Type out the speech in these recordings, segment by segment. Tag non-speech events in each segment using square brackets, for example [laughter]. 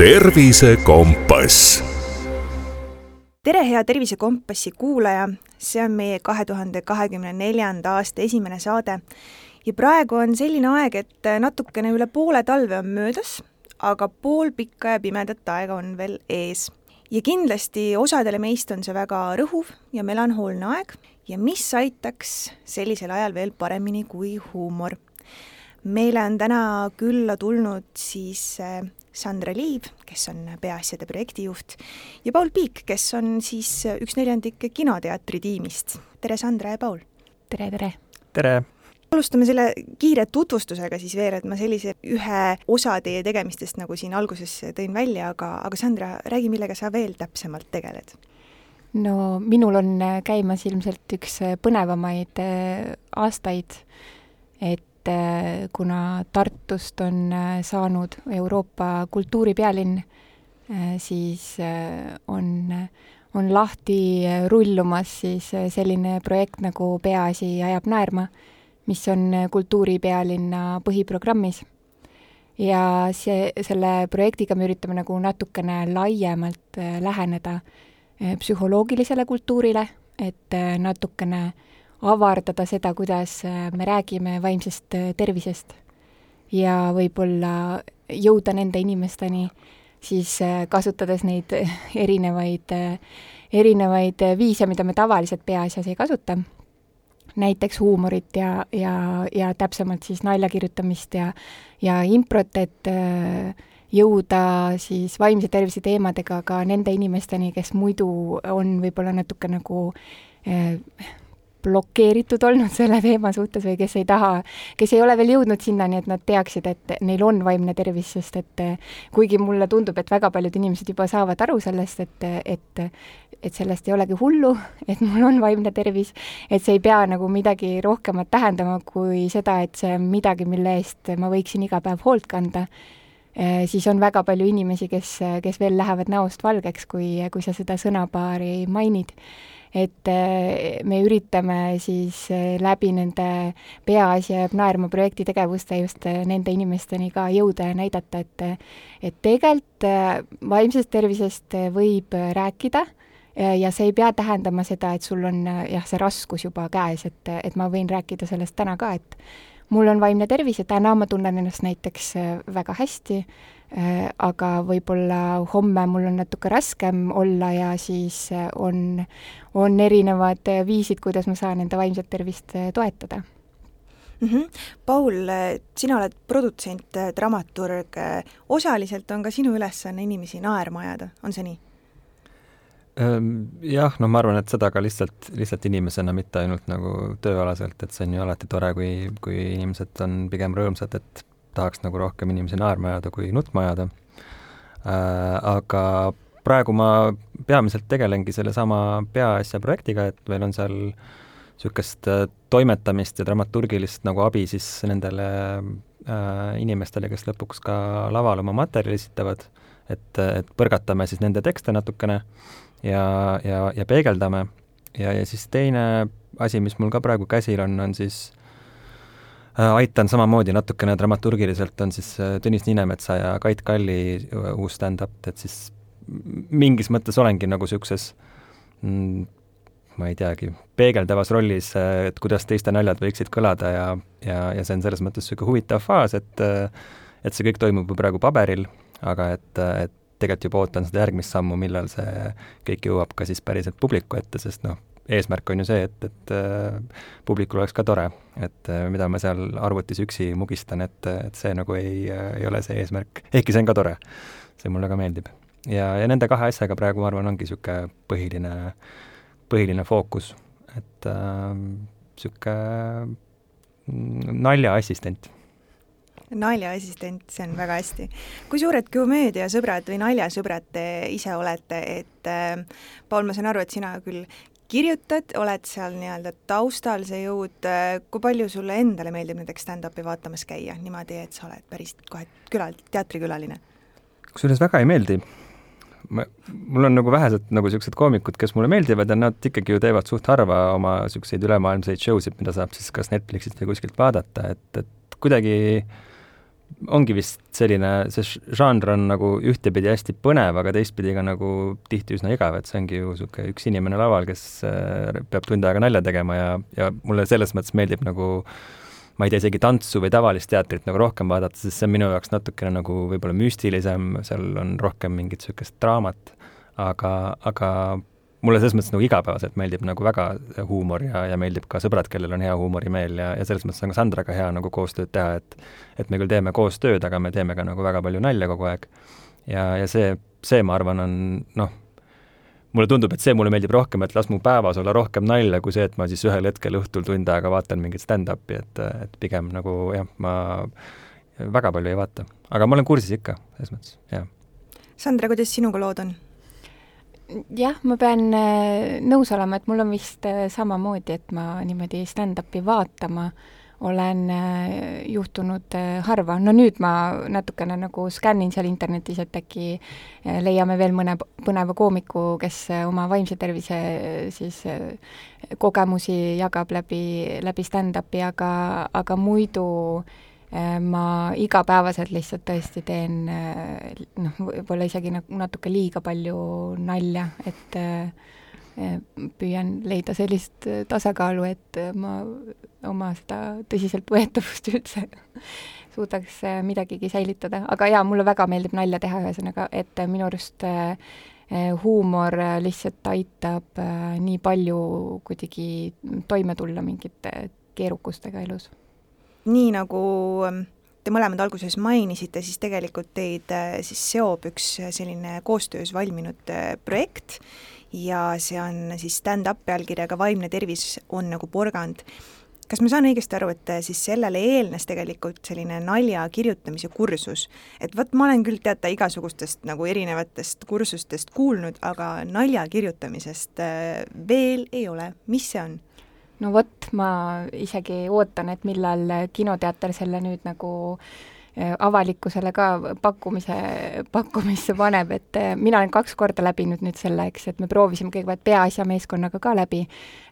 tervisekompass. tere, hea Tervisekompassi kuulaja, see on meie kahe tuhande kahekümne neljanda aasta esimene saade ja praegu on selline aeg, et natukene üle poole talve on möödas, aga pool pikka ja pimedat aega on veel ees. ja kindlasti osadele meist on see väga rõhuv ja melanhoolne aeg ja mis aitaks sellisel ajal veel paremini kui huumor. meile on täna külla tulnud siis äh, Sandra Liiv, kes on peaasjade projektijuht, ja Paul Piik, kes on siis üks neljandik Kinoteatri tiimist. tere, Sandra ja Paul! tere, tere! tere! alustame selle kiire tutvustusega siis veel, et ma sellise ühe osa teie tegemistest nagu siin alguses tõin välja, aga, aga Sandra, räägi, millega sa veel täpsemalt tegeled? no minul on käimas ilmselt üks põnevamaid äh, aastaid, et et äh, kuna Tartust on äh, saanud Euroopa kultuuripealinn, äh, siis on, on lahti rullumas siis selline projekt nagu Peaasi ajab naerma, mis on kultuuripealinna põhiprogrammis. ja see, selle projektiga me üritame nagu natukene laiemalt läheneda psühholoogilisele kultuurile, et natukene äh, avardada seda, kuidas äh, me räägime vaimsest äh, tervisest. Ja võib-olla jõuda nende inimesteni, siis äh, kasutades neid erinevaid, erinevaid viise, mida me tavaliselt peaasjas ei kasuta, näiteks huumorit ja, ja, ja täpsemalt siis nalja kirjutamist ja, ja improt, et jõuda siis vaimse tervise teemadega ka nende inimesteni, kes muidu on võib-olla natuke nagu blokeeritud olnud selle teema suhtes või kes ei taha, kes ei ole veel jõudnud sinnani, et nad teaksid, et neil on vaimne tervis, sest et kuigi mulle tundub, et väga paljud inimesed juba saavad aru sellest, et, et et sellest ei olegi hullu, et mul on vaimne tervis, et see ei pea nagu midagi rohkemat tähendama kui seda, et see on midagi, mille eest ma võiksin iga päev hoolt kanda, siis on väga palju inimesi, kes, kes veel lähevad näost valgeks, kui, kui sa seda sõnapaari mainid et äh, me üritame siis äh, läbi nende Peaasi jääb naerma projekti tegevuste just äh, nende inimesteni ka jõuda ja näidata, et et tegelikult vaimsest tervisest võib rääkida ja see ei pea tähendama seda, et sul on jah, see raskus juba käes, et, et ma võin rääkida sellest täna ka, et mul on vaimne tervis ja täna ma tunnen ennast näiteks väga hästi aga võib-olla homme mul on natuke raskem olla ja siis äh, on, on erinevad äh, viisid, kuidas ma saan enda vaimset tervist toetada mm. -hmm. Paul, sina oled produtsent, dramaturg, osaliselt on ka sinu ülesanne inimesi naerma ajada, on see nii? Jah, no ma arvan, et seda ka lihtsalt, lihtsalt inimesena, mitte ainult nagu tööalaselt, et see on ju alati tore, kui, kui inimesed on pigem rõõmsad, et tahaks nagu rohkem inimesi naerma ajada kui nutma ajada äh,. Aga praegu ma peamiselt tegelengi sellesama peaasja projektiga, et meil on seal niisugust äh, toimetamist ja dramaturgilist nagu abi siis nendele äh, inimestele, kes lõpuks ka laval oma materjali esitavad, et, et põrgatame siis nende tekste natukene ja, ja, ja peegeldame. ja, ja siis teine asi, mis mul ka praegu käsil on, on siis aitan samamoodi natukene dramaturgiliselt, on siis äh, Tõnis Niinemetsa ja Kait Kalli äh, uus stand-up, et siis mingis mõttes olengi nagu niisuguses mm, ma ei teagi, peegeldavas rollis, et kuidas teiste naljad võiksid kõlada ja, ja, ja see on selles mõttes niisugune huvitav faas, et et see kõik toimub ju praegu paberil, aga et, et tegelikult juba ootan seda järgmist sammu, millal see kõik jõuab ka siis päriselt publiku ette, sest noh, eesmärk on ju see, et, et äh, publikul oleks ka tore, et äh, mida ma seal arvutis üksi mugistan, et, et see nagu ei, ei ole see eesmärk, ehkki see on ka tore. see mulle ka meeldib. ja, ja nende kahe asjaga praegu ma arvan, ongi niisugune põhiline, põhiline fookus, et niisugune äh, naljaassistent naljaassistent, see on väga hästi. kui suured komöödiasõbrad või naljasõbrad te ise olete, et äh, Paul, ma saan aru, et sina küll kirjutad, oled seal nii-öelda taustal, see jõud, kui palju sulle endale meeldib näiteks stand-up'i vaatamas käia niimoodi, et sa oled päris kohe külal-, teatrikülaline? kusjuures väga ei meeldi. ma, mul on nagu vähesed nagu niisugused koomikud, kes mulle meeldivad ja nad ikkagi ju teevad suht harva oma niisuguseid ülemaailmseid show sid, mida saab siis kas Netflixist või kuskilt vaadata, et, et kuidagi ongi vist selline, see žanr on nagu ühtepidi hästi põnev, aga teistpidi ka nagu tihti üsna igav, et see ongi ju niisugune üks inimene laval, kes äh, peab tund aega nalja tegema ja, ja mulle selles mõttes meeldib nagu ma ei tea, isegi tantsu või tavalist teatrit nagu rohkem vaadata, sest see on minu jaoks natukene nagu võib-olla müstilisem, seal on rohkem mingit niisugust draamat, aga, aga mulle selles mõttes nagu igapäevaselt meeldib nagu väga huumor ja, ja meeldib ka sõbrad, kellel on hea huumorimeel ja, ja selles mõttes on ka Sandraga hea nagu koostööd teha, et et me küll teeme koos tööd, aga me teeme ka nagu väga palju nalja kogu aeg. ja, ja see, see, ma arvan, on noh, mulle tundub, et see mulle meeldib rohkem, et las mu päevas olla rohkem nalja, kui see, et ma siis ühel hetkel õhtul tund aega vaatan mingit stand-up'i, et, et pigem nagu jah, ma väga palju ei vaata. aga ma olen kursis ikka, selles mõttes, jah. Sandra, kuidas sinuga lood on? Jah, ma pean äh, nõus olema, et mul on vist äh, samamoodi, et ma niimoodi stand-up'i vaatama olen äh, juhtunud harva, no nüüd ma natukene nagu skännin seal internetis, et äkki leiame veel mõne põneva koomiku, kes oma vaimse tervise siis kogemusi jagab läbi, läbi stand-up'i, aga, aga muidu äh, ma igapäevaselt lihtsalt tõesti teen äh, noh, võib-olla isegi nagu natuke liiga palju nalja, et äh, püüan leida sellist tasakaalu, et ma oma seda tõsiseltvõetavust [laughs] üldse suudaks midagigi säilitada, aga jaa, mulle väga meeldib nalja teha, ühesõnaga, et minu arust huumor lihtsalt aitab nii palju kuidagi toime tulla mingite keerukustega elus nii nagu ähm, te mõlemad alguses mainisite, siis tegelikult teid äh, siis seob üks äh, selline koostöös valminud äh, projekt ja see on siis stand-up pealkirjaga Vaimne tervis on nagu porgand. kas ma saan õigesti aru, et siis sellele eelnes tegelikult selline nalja kirjutamise kursus, et vot ma olen küll teate igasugustest nagu erinevatest kursustest kuulnud, aga nalja kirjutamisest veel ei ole, mis see on? No vot, ma isegi ootan, et millal kinoteater selle nüüd nagu äh, avalikkusele ka pakkumise, pakkumisse paneb, et äh, mina olen kaks korda läbinud nüüd selle, eks, et me proovisime kõigepealt peaasjameeskonnaga ka läbi,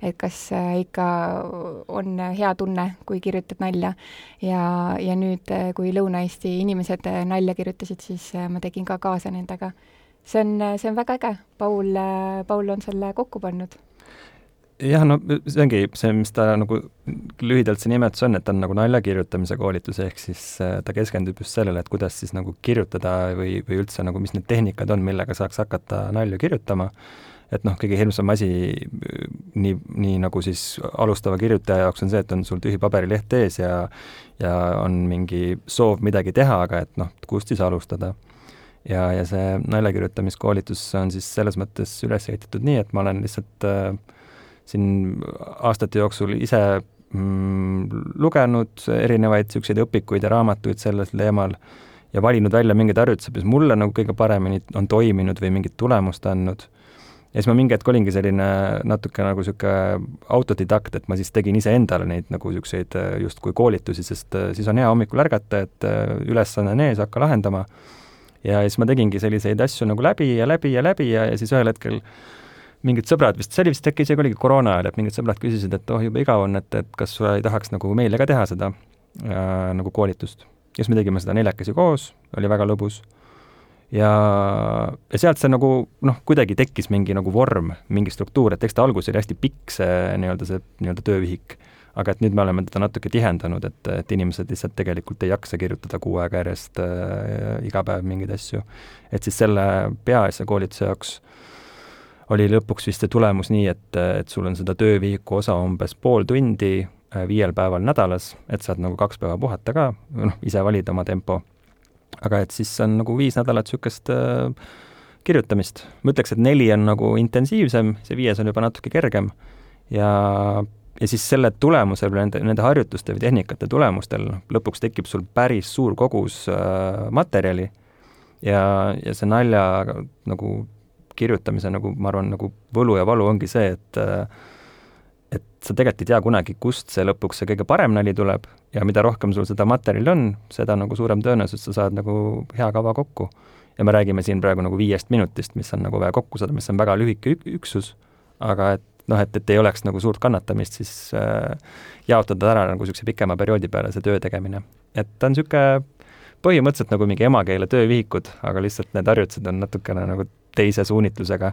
et kas äh, ikka on hea tunne, kui kirjutad nalja. ja, ja nüüd, kui Lõuna-Eesti inimesed nalja kirjutasid, siis ma tegin ka kaasa nendega. see on, see on väga äge, Paul, Paul on selle kokku pannud jah, no see ongi see, mis ta nagu lühidalt see nimetus on, et ta on nagu nalja kirjutamise koolitus, ehk siis äh, ta keskendub just sellele, et kuidas siis nagu kirjutada või, või üldse nagu, mis need tehnikad on, millega saaks hakata nalju kirjutama. et noh, kõige hirmsam asi nii, nii nagu siis alustava kirjutaja jaoks on see, et on sul tühi paberileht ees ja ja on mingi soov midagi teha, aga et noh, kust siis alustada ja, ja see nalja kirjutamiskoolitus on siis selles mõttes üles ehitatud nii, et ma olen lihtsalt äh, siin aastate jooksul ise mm, lugenud erinevaid niisuguseid õpikuid ja raamatuid sellel teemal ja valinud välja mingeid harjutusi, mis mulle nagu kõige paremini on toiminud või mingit tulemust andnud. ja siis ma mingi hetk olingi selline natuke nagu niisugune autodidakt, et ma siis tegin iseendale neid nagu niisuguseid äh, justkui koolitusi, sest äh, siis on hea hommikul ärgata, et äh, ülesanne on ees, hakka lahendama. ja siis ma tegingi selliseid asju nagu läbi ja läbi ja läbi ja, ja siis ühel hetkel mingid sõbrad vist, see oli vist äkki isegi oligi koroona ajal, et mingid sõbrad küsisid, et oh, jube igav on, et, et kas sa ei tahaks nagu meile ka teha seda äh, nagu koolitust. ja siis me tegime seda neljakesi koos, oli väga lõbus. ja, ja sealt see nagu noh, kuidagi tekkis mingi nagu vorm, mingi struktuur, et eks ta alguses oli hästi pikk, see nii-öelda see nii-öelda töövihik, aga et nüüd me oleme teda natuke tihendanud, et, et inimesed lihtsalt tegelikult ei jaksa kirjutada kuu aega järjest äh, iga päev mingeid asju. et siis selle peaasja koolituse jaoks oli lõpuks vist see tulemus nii, et, et sul on seda töövihiku osa umbes pool tundi äh, viiel päeval nädalas, et saad nagu kaks päeva puhata ka, noh, ise valida oma tempo. aga et siis on nagu viis nädalat niisugust äh, kirjutamist. ma ütleks, et neli on nagu intensiivsem, see viies on juba natuke kergem ja ja siis selle tulemusel, nende, nende harjutuste või tehnikate tulemustel lõpuks tekib sul päris suur kogus äh, materjali ja, ja see nalja nagu kirjutamise nagu ma arvan, nagu võlu ja valu ongi see, et et sa tegelikult ei tea kunagi, kust see lõpuks see kõige parem nali tuleb ja mida rohkem sul seda materjali on, seda nagu suurem tõenäosus sa saad nagu hea kava kokku. ja me räägime siin praegu nagu viiest minutist, mis on nagu vaja kokku saada, mis on väga lühike ük üksus, aga et noh, et, et ei oleks nagu suurt kannatamist, siis äh, jaotada ära nagu niisuguse pikema perioodi peale see töö tegemine. et ta on niisugune põhimõtteliselt nagu mingi emakeele töövihikud, aga lihtsalt need harjutused on natukene nagu teise suunitlusega,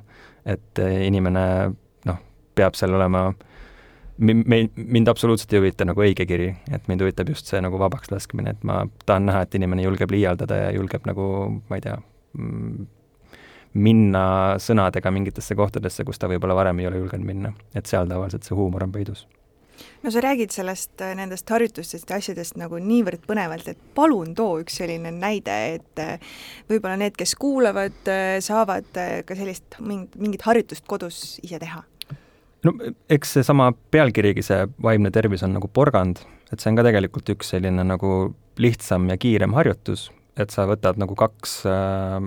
et inimene noh, peab seal olema me, mind absoluutselt ei huvita nagu õige kiri, et mind huvitab just see nagu vabaks laskmine, et ma tahan näha, et inimene julgeb liialdada ja julgeb nagu, ma ei tea, mm, minna sõnadega mingitesse kohtadesse, kus ta võib-olla varem ei ole julgenud minna. et seal tavaliselt see huumor on peidus no sa räägid sellest, äh, nendest harjutustest ja asjadest nagu niivõrd põnevalt, et palun too üks selline näide, et äh, võib-olla need, kes kuulavad, äh, saavad ka sellist mingit, mingit harjutust kodus ise teha? no eks seesama pealkirigi, see vaimne tervis on nagu porgand, et see on ka tegelikult üks selline nagu lihtsam ja kiirem harjutus, et sa võtad nagu kaks äh,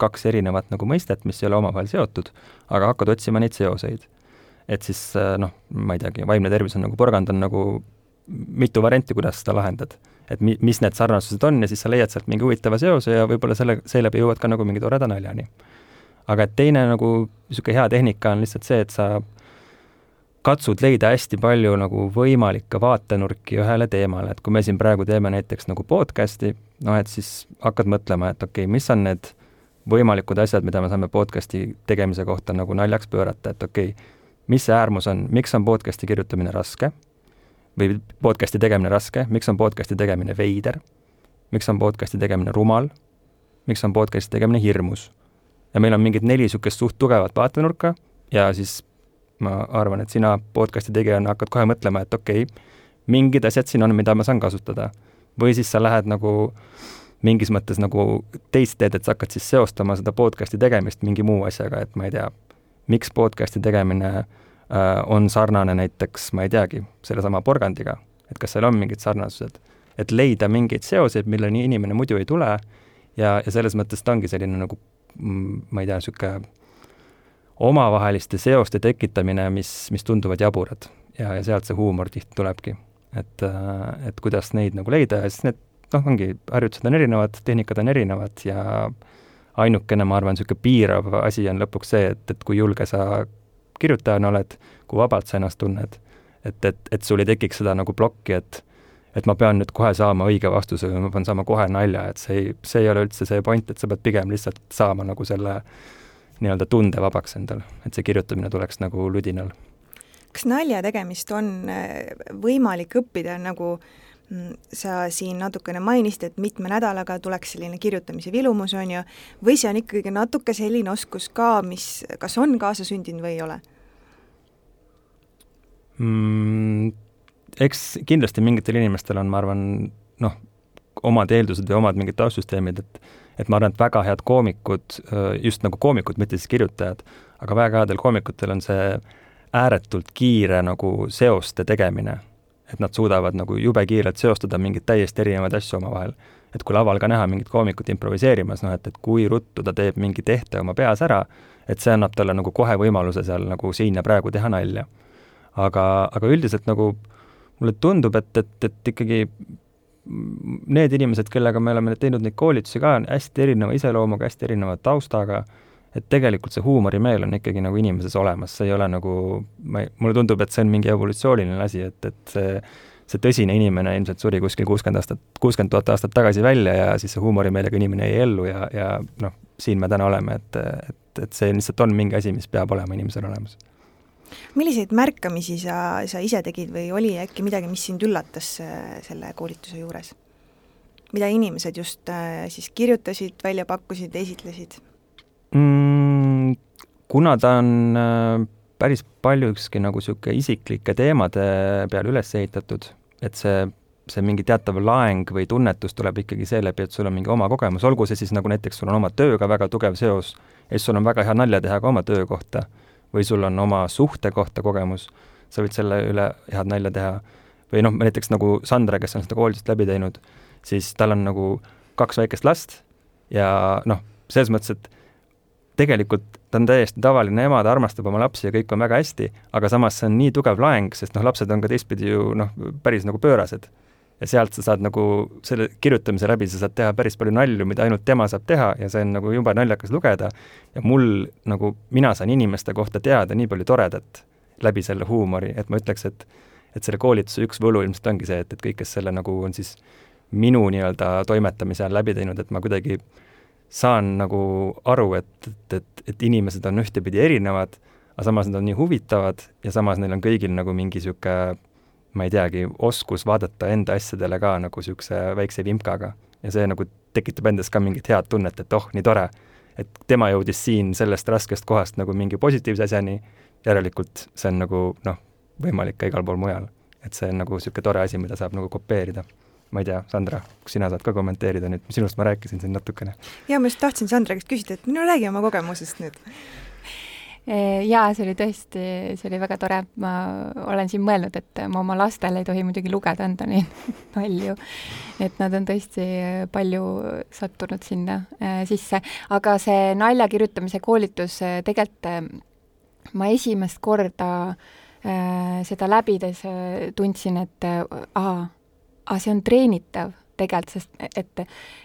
kaks erinevat nagu mõistet, mis ei ole omavahel seotud, aga hakkad otsima neid seoseid. Et siis äh, noh, ma ei teagi, vaimne tervis on nagu porgand, on nagu mitu varianti, kuidas seda lahendad. et mi-, mis need sarnasused on ja siis sa leiad sealt mingi huvitava seose ja võib-olla selle, seeläbi jõuad ka nagu mingi toreda naljani. aga et teine nagu niisugune hea tehnika on lihtsalt see, et sa katsud leida hästi palju nagu võimalikke vaatenurki ühele teemale, et kui me siin praegu teeme näiteks nagu podcast'i, noh et siis hakkad mõtlema, et okei okay,, mis on need võimalikud asjad, mida me saame podcast'i tegemise kohta nagu naljaks pöörata, et okei okay,, mis see äärmus on, miks on podcast'i kirjutamine raske? Või podcast'i tegemine raske, miks on podcast'i tegemine veider, miks on podcast'i tegemine rumal, miks on podcast'i tegemine hirmus. ja meil on mingid neli niisugust suht tugevat vaatenurka ja siis ma arvan, et sina podcast'i tegijana hakkad kohe mõtlema, et okei okay,, mingid asjad siin on, mida ma saan kasutada. või siis sa lähed nagu mingis mõttes nagu teist teed, et sa hakkad siis seostama seda podcast'i tegemist mingi muu asjaga, et ma ei tea, miks podcast'i tegemine äh, on sarnane näiteks, ma ei teagi, sellesama porgandiga, et kas seal on mingid sarnasused. et leida mingeid seoseid, milleni inimene muidu ei tule ja, ja selles mõttes ta ongi selline nagu mm, ma ei tea, niisugune omavaheliste seoste tekitamine, mis, mis tunduvad jaburad ja, ja sealt see huumor tihti tulebki. et, äh, et kuidas neid nagu leida ja siis need noh, ongi, harjutused on erinevad, tehnikad on erinevad ja ainukene, ma arvan, niisugune piirav asi on lõpuks see, et, et kui julge sa kirjutajana oled, kui vabalt sa ennast tunned. et, et, et sul ei tekiks seda nagu plokki, et et ma pean nüüd kohe saama õige vastuse või ma pean saama kohe nalja, et see ei, see ei ole üldse see point, et sa pead pigem lihtsalt saama nagu selle nii-öelda tunde vabaks endal, et see kirjutamine tuleks nagu ludinal. kas nalja tegemist on äh, võimalik õppida nagu äh, sa siin natukene mainisid, et mitme nädalaga tuleks selline kirjutamise vilumus, on ju, või see on ikkagi natuke selline oskus ka, mis kas on kaasasündinud või ei ole mm,? Eks kindlasti mingitel inimestel on, ma arvan, noh, omad eeldused või omad mingid taustsüsteemid, et et ma arvan, et väga head koomikud, just nagu koomikud, mitte siis kirjutajad, aga väga headel koomikutel on see ääretult kiire nagu seoste tegemine et nad suudavad nagu jube kiirelt seostada mingeid täiesti erinevaid asju omavahel. et kui laval ka näha mingit koomikut improviseerimas, noh et, et kui ruttu ta teeb mingi tehte oma peas ära, et see annab talle nagu kohe võimaluse seal nagu siin ja praegu teha nalja. aga, aga üldiselt nagu mulle tundub, et, et, et ikkagi need inimesed, kellega me oleme teinud neid koolitusi ka, on hästi erineva iseloomuga, hästi erineva taustaga, et tegelikult see huumorimeel on ikkagi nagu inimeses olemas, see ei ole nagu, ma ei, mulle tundub, et see on mingi evolutsiooniline asi, et, et see see tõsine inimene ilmselt suri kuskil kuuskümmend aastat, kuuskümmend tuhat aastat tagasi välja ja siis see huumorimeelega inimene jäi ellu ja, ja noh, siin me täna oleme, et, et, et see lihtsalt on mingi asi, mis peab olema inimesel olemas. milliseid märkamisi sa, sa ise tegid või oli äkki midagi, mis sind üllatas äh, selle koolituse juures? mida inimesed just äh, siis kirjutasid, välja pakkusid, esitlesid? Mm,? kuna ta on äh, päris paljuski nagu niisugune isiklike teemade peale üles ehitatud, et see, see mingi teatav laeng või tunnetus tuleb ikkagi seeläbi, et sul on mingi oma kogemus, olgu see siis nagu näiteks sul on oma tööga väga tugev seos ja siis sul on väga hea nalja teha ka oma töö kohta või sul on oma suhte kohta kogemus, sa võid selle üle head nalja teha. või noh, näiteks nagu Sandra, kes on seda koolitust läbi teinud, siis tal on nagu kaks väikest last ja noh, selles mõttes, et tegelikult ta on täiesti tavaline ema, ta armastab oma lapsi ja kõik on väga hästi, aga samas see on nii tugev laeng, sest noh, lapsed on ka teistpidi ju noh, päris nagu pöörased. ja sealt sa saad nagu selle kirjutamise läbi, sa saad teha päris palju nalju, mida ainult tema saab teha ja see on nagu jube naljakas lugeda ja mul nagu, mina saan inimeste kohta teada nii palju toredat läbi selle huumori, et ma ütleks, et et selle koolituse üks võlu ilmselt ongi see, et, et kõik, kes selle nagu on siis minu nii-öelda toimetamise on läbi teinud, et ma kuidagi saan nagu aru, et, et, et, et inimesed on ühtepidi erinevad, aga samas nad on nii huvitavad ja samas neil on kõigil nagu mingi niisugune ma ei teagi, oskus vaadata enda asjadele ka nagu niisuguse väikse vimkaga. ja see nagu tekitab endas ka mingit head tunnet, et oh, nii tore, et tema jõudis siin sellest raskest kohast nagu mingi positiivse asjani, järelikult see on nagu noh, võimalik ka igal pool mujal. et see on nagu niisugune tore asi, mida saab nagu kopeerida ma ei tea, Sandra, kas sina saad ka kommenteerida nüüd, sinust ma rääkisin siin natukene. jaa, ma just tahtsin Sandra käest küsida, et no räägi oma kogemusest nüüd. Jaa, see oli tõesti, see oli väga tore, ma olen siin mõelnud, et ma oma lastele ei tohi muidugi lugeda enda neid [laughs] nalju, et nad on tõesti palju sattunud sinna äh, sisse, aga see nalja kirjutamise koolitus äh, tegelikult ma esimest korda seda läbides tundsin, et äh, aa, see on treenitav tegelikult, sest et,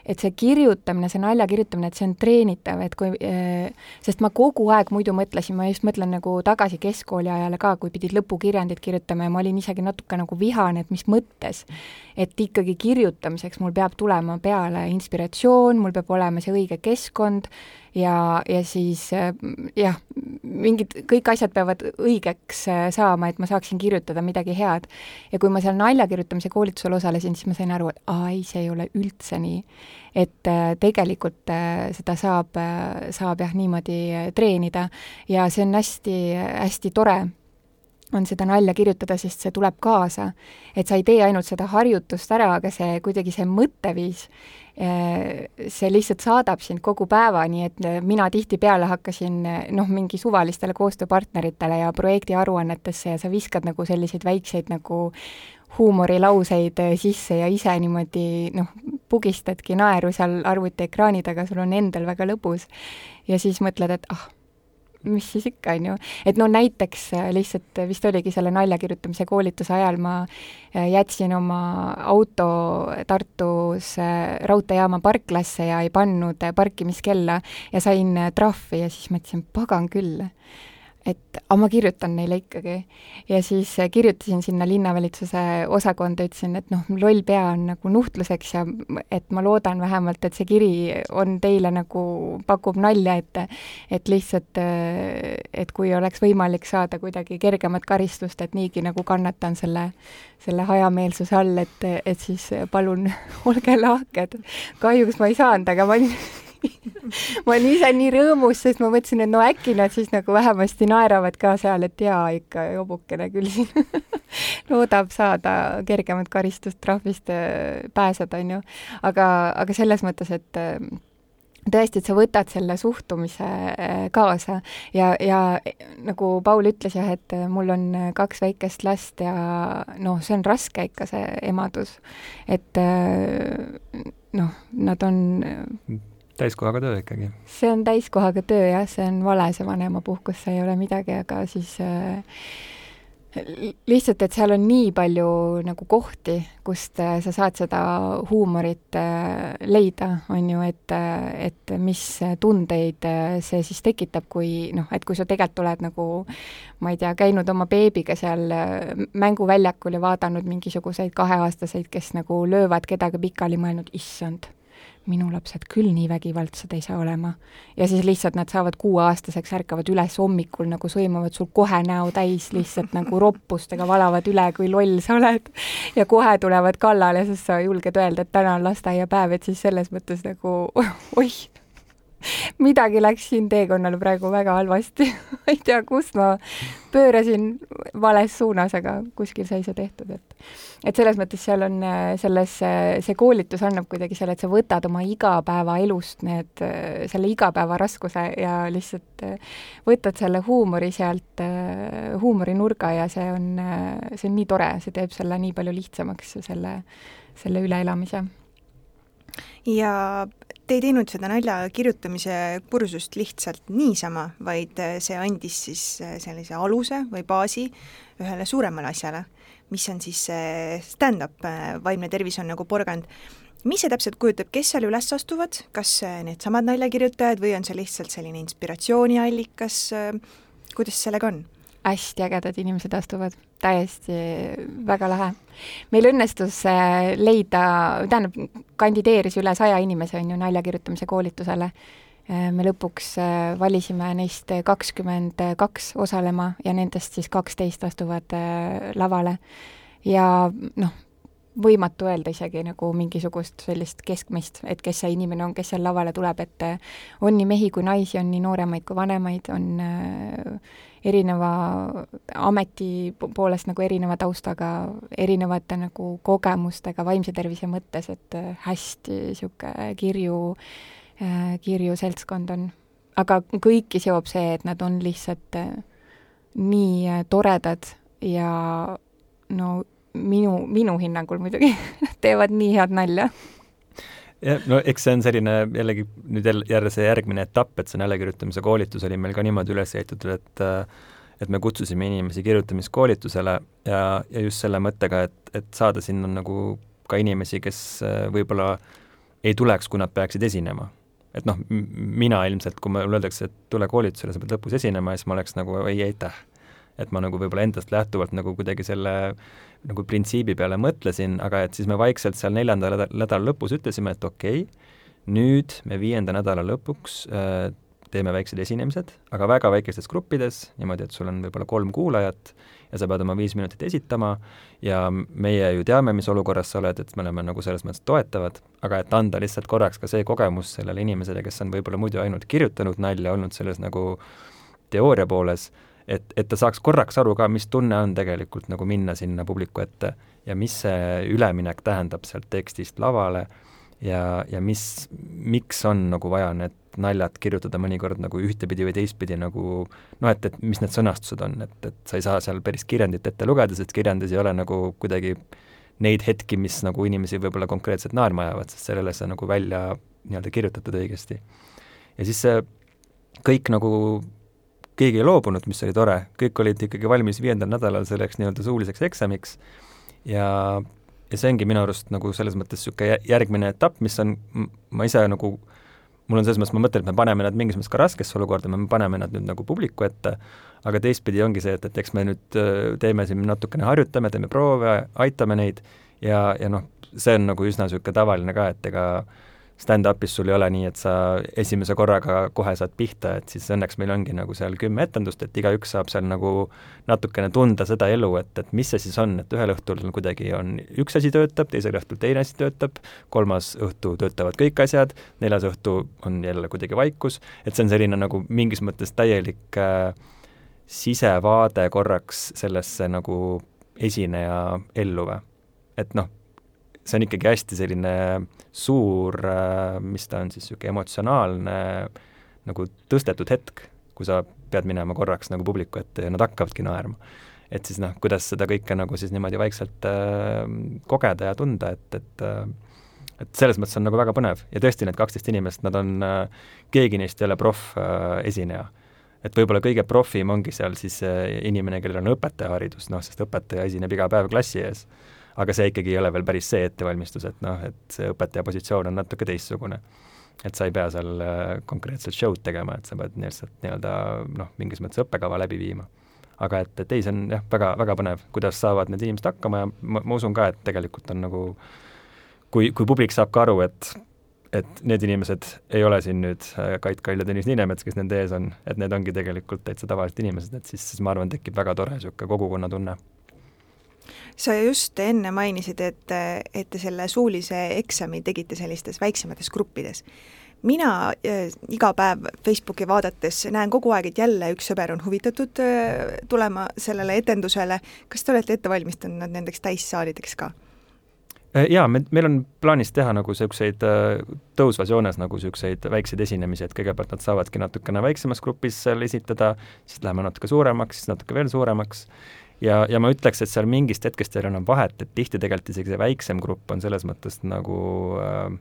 et see kirjutamine, see nalja kirjutamine, et see on treenitav, et kui, sest ma kogu aeg muidu mõtlesin, ma just mõtlen nagu tagasi keskkooli ajale ka, kui pidid lõpukirjandit kirjutama ja ma olin isegi natuke nagu vihane, et mis mõttes. et ikkagi kirjutamiseks mul peab tulema peale inspiratsioon, mul peab olema see õige keskkond ja, ja siis jah, mingid, kõik asjad peavad õigeks äh, saama, et ma saaksin kirjutada midagi head. ja kui ma seal nalja kirjutamise koolitusel osalesin, siis ma sain aru, et aa ei, see ei ole üldse nii. et äh, tegelikult äh, seda saab, saab jah, niimoodi treenida ja see on hästi, hästi tore on seda nalja kirjutada, sest see tuleb kaasa. et sa ei tee ainult seda harjutust ära, aga see kuidagi see mõtteviis, eh, see lihtsalt saadab sind kogu päeva, nii et eh, mina tihtipeale hakkasin eh, noh, mingi suvalistele koostööpartneritele ja projekti aruannetesse ja sa viskad nagu selliseid väikseid nagu huumorilauseid sisse ja ise niimoodi noh, pugistadki naeru seal arvutiekraani taga, sul on endal väga lõbus. ja siis mõtled, et ah mis siis ikka, on ju. et no näiteks äh, lihtsalt äh, vist oligi selle nalja kirjutamise koolituse ajal ma äh, jätsin oma auto Tartus raudteejaama parklasse ja ei pannud parkimiskella ja sain trahvi ja siis mõtlesin, pagan küll et aga ma kirjutan neile ikkagi. ja siis äh, kirjutasin sinna linnavalitsuse osakonda, ütlesin, et noh, loll pea on nagu nuhtluseks ja et ma loodan vähemalt, et see kiri on teile nagu, pakub nalja, et et lihtsalt, äh, et kui oleks võimalik saada kuidagi kergemat karistust, et niigi nagu kannatan selle, selle hajameelsuse all, et, et siis palun [laughs] olge lahked. kahjuks ma ei saanud, aga ma olin [laughs] [laughs] ma olin ise nii rõõmus, sest ma mõtlesin, et no äkki nad siis nagu vähemasti naeravad ka seal, et jaa, ikka jobukene küll siin [laughs] loodab saada kergemat karistust trahvist äh, pääseda, on ju. aga, aga selles mõttes, et äh, tõesti, et sa võtad selle suhtumise äh, kaasa ja, ja nagu Paul ütles jah, et mul on kaks väikest last ja noh, see on raske ikka, see emadus. et noh, nad on täiskohaga töö ikkagi? see on täiskohaga töö jah, see on vale, see vanemapuhkus, see ei ole midagi, aga siis äh, lihtsalt, et seal on nii palju nagu kohti, kust äh, sa saad seda huumorit äh, leida, on ju, et, äh, et mis tundeid äh, see siis tekitab, kui noh, et kui sa tegelikult oled nagu ma ei tea, käinud oma beebiga seal äh, mänguväljakul ja vaadanud mingisuguseid kaheaastaseid, kes nagu löövad kedagi pikali, mõelnud, issand minu lapsed küll nii vägivaldsed ei saa olema. ja siis lihtsalt nad saavad kuueaastaseks, ärkavad üles hommikul nagu sõimavad sul kohe näo täis lihtsalt nagu [laughs] roppustega, valavad üle, kui loll sa oled. ja kohe tulevad kallale, sest sa julged öelda, et täna on lasteaiapäev, et siis selles mõttes nagu [laughs] oih [laughs] midagi läks siin teekonnal praegu väga halvasti. [laughs] Ma ei tea, kust ma pöörasin vales suunas, aga kuskil sai see tehtud, et et selles mõttes seal on selles, see koolitus annab kuidagi selle, et sa võtad oma igapäevaelust need, selle igapäeva raskuse ja lihtsalt võtad selle huumori sealt, huumorinurga ja see on, see on nii tore, see teeb selle nii palju lihtsamaks, selle, selle üleelamise. Ja te ei teinud seda nalja kirjutamise kursust lihtsalt niisama, vaid äh, see andis siis äh, sellise aluse või baasi ühele suuremale asjale, mis on siis see stand-up, äh, vaimne tervis on nagu porgand. mis see täpselt kujutab, kes seal üles astuvad, kas needsamad naljakirjutajad või on see lihtsalt selline inspiratsiooniallikas, kuidas sellega on? Hästi ägedad inimesed astuvad, täiesti väga lahe. meil õnnestus äh, leida, tähendab, kandideeris üle saja inimese, on ju, nalja kirjutamise koolitusele. Äh, me lõpuks äh, valisime neist kakskümmend kaks osalema ja nendest siis kaksteist astuvad lavale. ja noh, võimatu öelda isegi nagu mingisugust sellist keskmist, et kes see inimene on, kes seal lavale tuleb, et on nii mehi kui naisi, on nii nooremaid kui vanemaid, on erineva ameti poolest nagu erineva taustaga, erinevate nagu kogemustega vaimse tervise mõttes, et äh, hästi niisugune kirju, äh, kirju seltskond on. aga kõiki seob see, et nad on lihtsalt äh, nii toredad ja no minu, minu hinnangul muidugi [laughs] teevad nii head nalja jah, no eks see on selline jällegi nüüd jälle, jälle see järgmine etapp, et see näljekirjutamise koolitus oli meil ka niimoodi üles ehitatud, et et me kutsusime inimesi kirjutamiskoolitusele ja, ja just selle mõttega, et, et saada sinna nagu ka inimesi, kes äh, võib-olla ei tuleks, kui nad peaksid esinema. et noh, mina ilmselt, kui mulle öeldakse, et tule koolitusele, sa pead lõpus esinema, siis ma oleks nagu ei, aitäh. et ma nagu võib-olla endast lähtuvalt nagu kuidagi selle nagu printsiibi peale mõtlesin, aga et siis me vaikselt seal neljanda nädala lõpus ütlesime, et okei okay,, nüüd me viienda nädala lõpuks äh, teeme väiksed esinemised, aga väga väikestes gruppides, niimoodi, et sul on võib-olla kolm kuulajat ja sa pead oma viis minutit esitama ja meie ju teame, mis olukorras sa oled, et me oleme nagu selles mõttes toetavad, aga et anda lihtsalt korraks ka see kogemus sellele inimesele, kes on võib-olla muidu ainult kirjutanud nalja, olnud selles nagu teooria pooles, et, et ta saaks korraks aru ka, mis tunne on tegelikult nagu minna sinna publiku ette ja mis see üleminek tähendab sealt tekstist lavale ja, ja mis, miks on nagu vaja need naljad kirjutada mõnikord nagu ühtepidi või teistpidi nagu noh, et, et mis need sõnastused on, et, et sa ei saa seal päris kirjandit ette lugeda, sest kirjandis ei ole nagu kuidagi neid hetki, mis nagu inimesi võib-olla konkreetselt naerma ajavad, sest sellele sa nagu välja nii-öelda kirjutatud õigesti. ja siis see kõik nagu keegi ei loobunud, mis oli tore, kõik olid ikkagi valmis viiendal nädalal selleks nii-öelda suuliseks eksamiks. Ja, ja see ongi minu arust nagu selles mõttes niisugune järgmine etapp, mis on, ma ise nagu, mul on selles mõttes, ma mõtlen, et me paneme nad mingis mõttes ka raskesse olukorda, me paneme nad nüüd nagu publiku ette, aga teistpidi ongi see, et, et eks me nüüd äh, teeme siin natukene, harjutame, teeme proove, aitame neid ja, ja noh, see on nagu üsna niisugune tavaline ka, et ega äh, stand-up'is sul ei ole nii, et sa esimese korraga kohe saad pihta, et siis õnneks meil ongi nagu seal kümme etendust, et igaüks saab seal nagu natukene tunda seda elu, et, et mis see siis on, et ühel õhtul kuidagi on üks asi töötab, teisel õhtul teine asi töötab, kolmas õhtu töötavad kõik asjad, neljas õhtu on jälle kuidagi vaikus, et see on selline nagu mingis mõttes täielik äh, sisevaade korraks sellesse nagu esineja ellu või? et noh, see on ikkagi hästi selline suur, äh, mis ta on siis, niisugune emotsionaalne nagu tõstetud hetk, kui sa pead minema korraks nagu publiku ette ja nad hakkavadki naerma. et siis noh, kuidas seda kõike nagu siis niimoodi vaikselt äh, kogeda ja tunda, et, et äh, et selles mõttes on nagu väga põnev. Ja tõesti, need kaksteist inimest, nad on äh,, keegi neist ei ole proff-esineja äh, et võib-olla kõige profim ongi seal siis äh, inimene, kellel on õpetajaharidus, noh, sest õpetaja esineb iga päev klassi ees aga see ikkagi ei ole veel päris see ettevalmistus, et noh, et see õpetaja positsioon on natuke teistsugune. et sa ei pea seal äh, konkreetselt show'd tegema, et sa pead lihtsalt nii-öelda noh, mingis mõttes õppekava läbi viima. aga et, et ei, see on jah, väga, väga põnev, kuidas saavad need inimesed hakkama ja ma, ma usun ka, et tegelikult on nagu kui, kui publik saab ka aru, et et need inimesed ei ole siin nüüd äh, Kait Kail ja Tõnis Niinemets, kes nende ees on, et need ongi tegelikult täitsa tavalised inimesed, et siis, siis ma arvan, tekib väga tore niisugune kogukonnatunne sa just enne mainisid, et, et te selle suulise eksami tegite sellistes väiksemates gruppides. mina äh, iga päev Facebooki vaadates näen kogu aeg, et jälle üks sõber on huvitatud äh, tulema sellele etendusele, kas te olete ette valmistanud nad nendeks täissaalideks ka? Äh, jaa, me, meil on plaanis teha nagu niisuguseid äh, tõusvas joones nagu niisuguseid väikseid esinemisi, et kõigepealt nad saavadki natukene väiksemas grupis seal esitada, siis läheme natuke suuremaks, siis natuke veel suuremaks ja, ja ma ütleks, et seal mingist hetkest ei ole enam vahet, et tihti tegelikult isegi see väiksem grupp on selles mõttes nagu äh,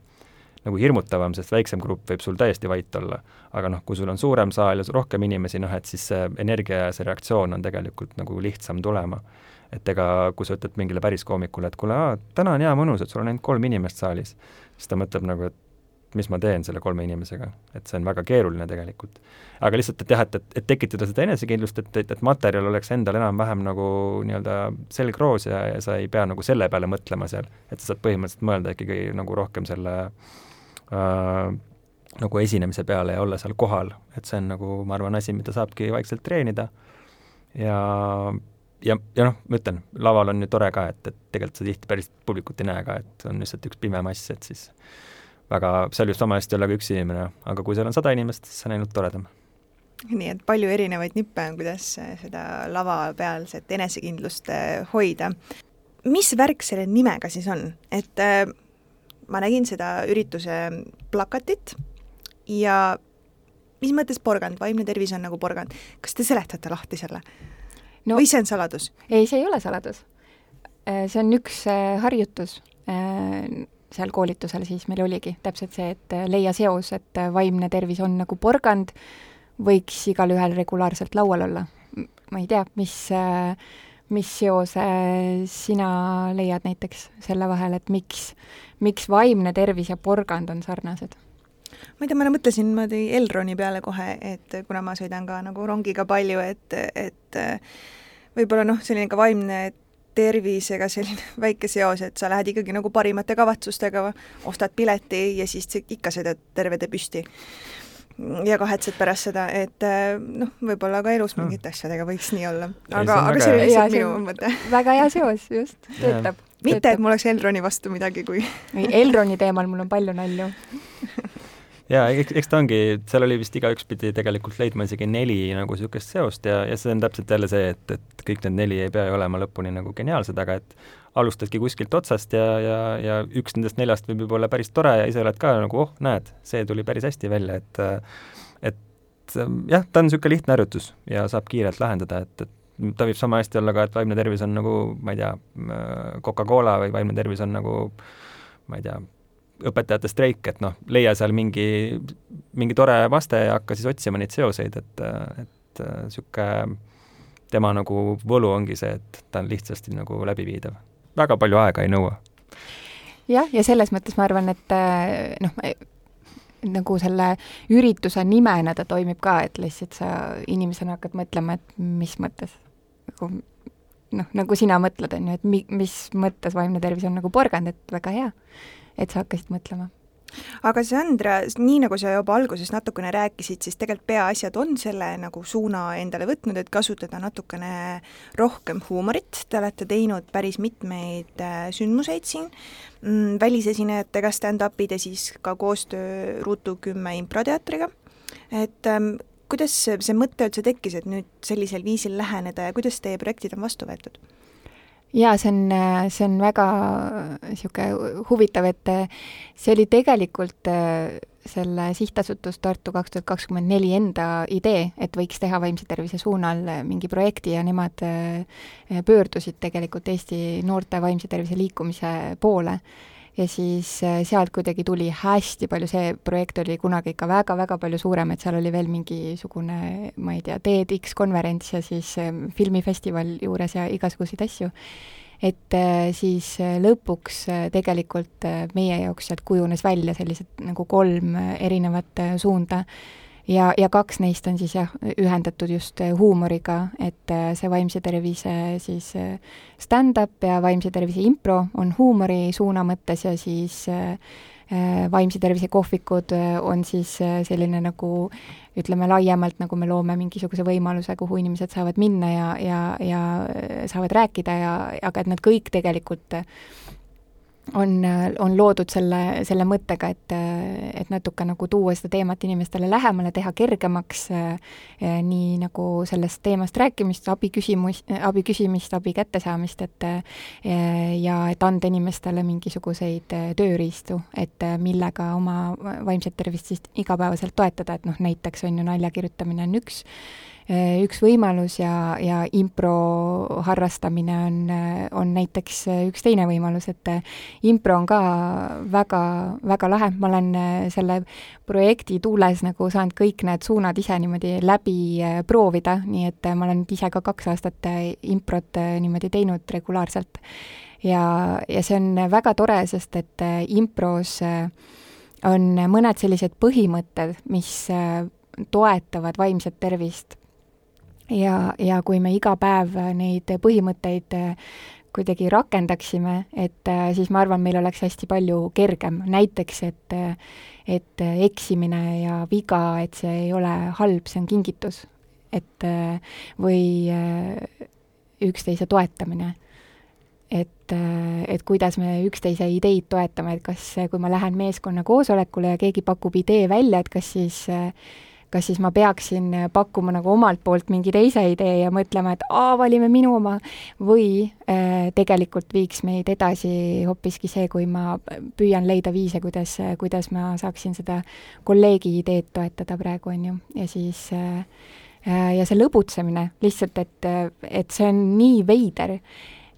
nagu hirmutavam, sest väiksem grupp võib sul täiesti vait olla. aga noh, kui sul on suurem saal ja rohkem inimesi, noh et siis see energia ja see reaktsioon on tegelikult nagu lihtsam tulema. et ega kui sa ütled mingile päris koomikule, et kuule, täna on hea mõnus, et sul on ainult kolm inimest saalis, siis ta mõtleb nagu, et mis ma teen selle kolme inimesega, et see on väga keeruline tegelikult. aga lihtsalt, et jah, et, et, et tekitada seda enesekindlust, et, et, et materjal oleks endal enam-vähem nagu nii-öelda selgroos ja, ja sa ei pea nagu selle peale mõtlema seal, et sa saad põhimõtteliselt mõelda ikkagi nagu rohkem selle äh, nagu esinemise peale ja olla seal kohal, et see on nagu, ma arvan, asi, mida saabki vaikselt treenida ja ja, ja noh, ma ütlen, laval on ju tore ka, et, et tegelikult sa tihti päris publikut ei näe ka, et on lihtsalt üks pime mass, et siis väga, seal võib sama hästi olla ka üks inimene, aga kui seal on sada inimest, siis see on ainult toredam. nii et palju erinevaid nippe on, kuidas seda lavapealset enesekindlust eh, hoida. mis värk selle nimega siis on, et äh, ma nägin seda ürituse plakatit ja mis mõttes porgand, vaimne tervis on nagu porgand, kas te seletate lahti selle no,? või see on saladus? ei, see ei ole saladus. See on üks harjutus seal koolitusel siis meil oligi täpselt see, et äh, leia seos, et äh, vaimne tervis on nagu porgand, võiks igalühel regulaarselt laual olla. ma ei tea, mis, äh, mis seose sina leiad näiteks selle vahel, et miks, miks vaimne tervis ja porgand on sarnased? ma ei tea, ma mõtlesin niimoodi Elroni peale kohe, et kuna ma sõidan ka nagu rongiga palju, et, et võib-olla noh, selline ka vaimne tervisega selline [laughs] väike seos, et sa lähed ikkagi nagu parimate kavatsustega, ostad pileti ja siis ikka sõidad terve tee püsti. ja kahetsed pärast seda, et äh, noh, võib-olla ka elus mingite asjadega võiks nii olla. aga, aga see oli lihtsalt minu mõte. [laughs] väga hea seos, just, töötab. mitte, et mul oleks Elroni vastu midagi, kui ei, Elroni teemal mul on palju nalju [laughs] jaa, eks, eks ta ongi, seal oli vist igaüks pidi tegelikult leidma isegi neli nagu niisugust seost ja, ja see on täpselt jälle see, et, et kõik need neli ei pea ju olema lõpuni nagu geniaalsed, aga et alustadki kuskilt otsast ja, ja, ja üks nendest neljast võib juba olla päris tore ja ise oled ka nagu oh, näed, see tuli päris hästi välja, et et jah, ta on niisugune lihtne harjutus ja saab kiirelt lahendada, et, et ta võib sama hästi olla ka, et vaimne tervis on nagu, ma ei tea, Coca-Cola või vaimne tervis on nagu ma ei tea, õpetajate streik, et noh, leia seal mingi, mingi tore vaste ja hakka siis otsima neid seoseid, et, et niisugune tema nagu võlu ongi see, et ta on lihtsasti nagu läbiviidav. väga palju aega ei nõua. jah, ja selles mõttes ma arvan, et noh, nagu selle ürituse nimena ta toimib ka, et lihtsalt sa inimesena hakkad mõtlema, et mis mõttes nagu noh, nagu sina mõtled, on ju, et mi-, mis mõttes vaimne tervis on nagu porgand, et väga hea et sa hakkasid mõtlema? aga Sandra, nii nagu sa juba alguses natukene rääkisid, siis tegelikult peaasjad on selle nagu suuna endale võtnud, et kasutada natukene rohkem huumorit, te olete teinud päris mitmeid äh, sündmuseid siin. Mm,, välisesinejatega stand-up'id ja siis ka koostöö Ruutu kümme improteatriga, et ähm, kuidas see, mõte üldse tekkis, et nüüd sellisel viisil läheneda ja kuidas teie projektid on vastu võetud? jaa, see on, see on väga niisugune huvitav, et see oli tegelikult äh, selle Sihtasutus Tartu kaks tuhat kakskümmend neli enda idee, et võiks teha vaimse tervise suunal mingi projekti ja nemad äh, pöördusid tegelikult Eesti noorte vaimse tervise liikumise poole ja siis äh, sealt kuidagi tuli hästi palju, see projekt oli kunagi ikka väga-väga palju suurem, et seal oli veel mingisugune, ma ei tea, TEDx konverents ja siis äh, filmifestival juures ja igasuguseid asju. et äh, siis lõpuks tegelikult meie jaoks sealt kujunes välja sellised nagu kolm erinevat suunda ja, ja kaks neist on siis jah, ühendatud just äh, huumoriga, et äh, see vaimse tervise siis äh, stand-up ja vaimse tervise impro on huumori suuna mõttes ja siis vaimse tervise kohvikud on siis selline nagu ütleme laiemalt, nagu me loome mingisuguse võimaluse, kuhu inimesed saavad minna ja, ja, ja saavad rääkida ja, aga et nad kõik tegelikult on, on loodud selle, selle mõttega, et, et natuke nagu tuua seda teemat inimestele lähemale, teha kergemaks eh, nii nagu sellest teemast rääkimist, abi küsimus, abi küsimist, abi kättesaamist, et eh, ja et anda inimestele mingisuguseid tööriistu, et millega oma vaimset tervist siis igapäevaselt toetada, et noh, näiteks on ju nalja kirjutamine on üks, üks võimalus ja, ja impro harrastamine on, on näiteks üks teine võimalus, et äh, impro on ka väga, väga lahe, ma olen äh, selle projekti tuules nagu saanud kõik need suunad ise niimoodi läbi proovida, nii et ma olen ise ka kaks aastat improt niimoodi teinud regulaarselt. ja, ja see on väga tore, sest et impros äh, on mõned sellised põhimõtted, mis äh, toetavad vaimset tervist. Ja, ja kui me iga päev neid põhimõtteid äh, kuidagi rakendaksime, et äh, siis ma arvan, meil oleks hästi palju kergem, näiteks et et eksimine ja viga, et see ei ole halb, see on kingitus. et või üksteise toetamine et, et kuidas me üksteise ideid toetame, et kas, kui ma lähen meeskonna koosolekule ja keegi pakub idee välja, et kas siis kas siis ma peaksin pakkuma nagu omalt poolt mingi teise idee ja mõtlema, et aa, valime minu oma, või äh, tegelikult viiks meid edasi hoopiski see, kui ma püüan leida viise, kuidas, kuidas ma saaksin seda kolleegi ideed toetada praegu, on ju, ja siis äh, ja see lõbutsemine lihtsalt, et, et see on nii veider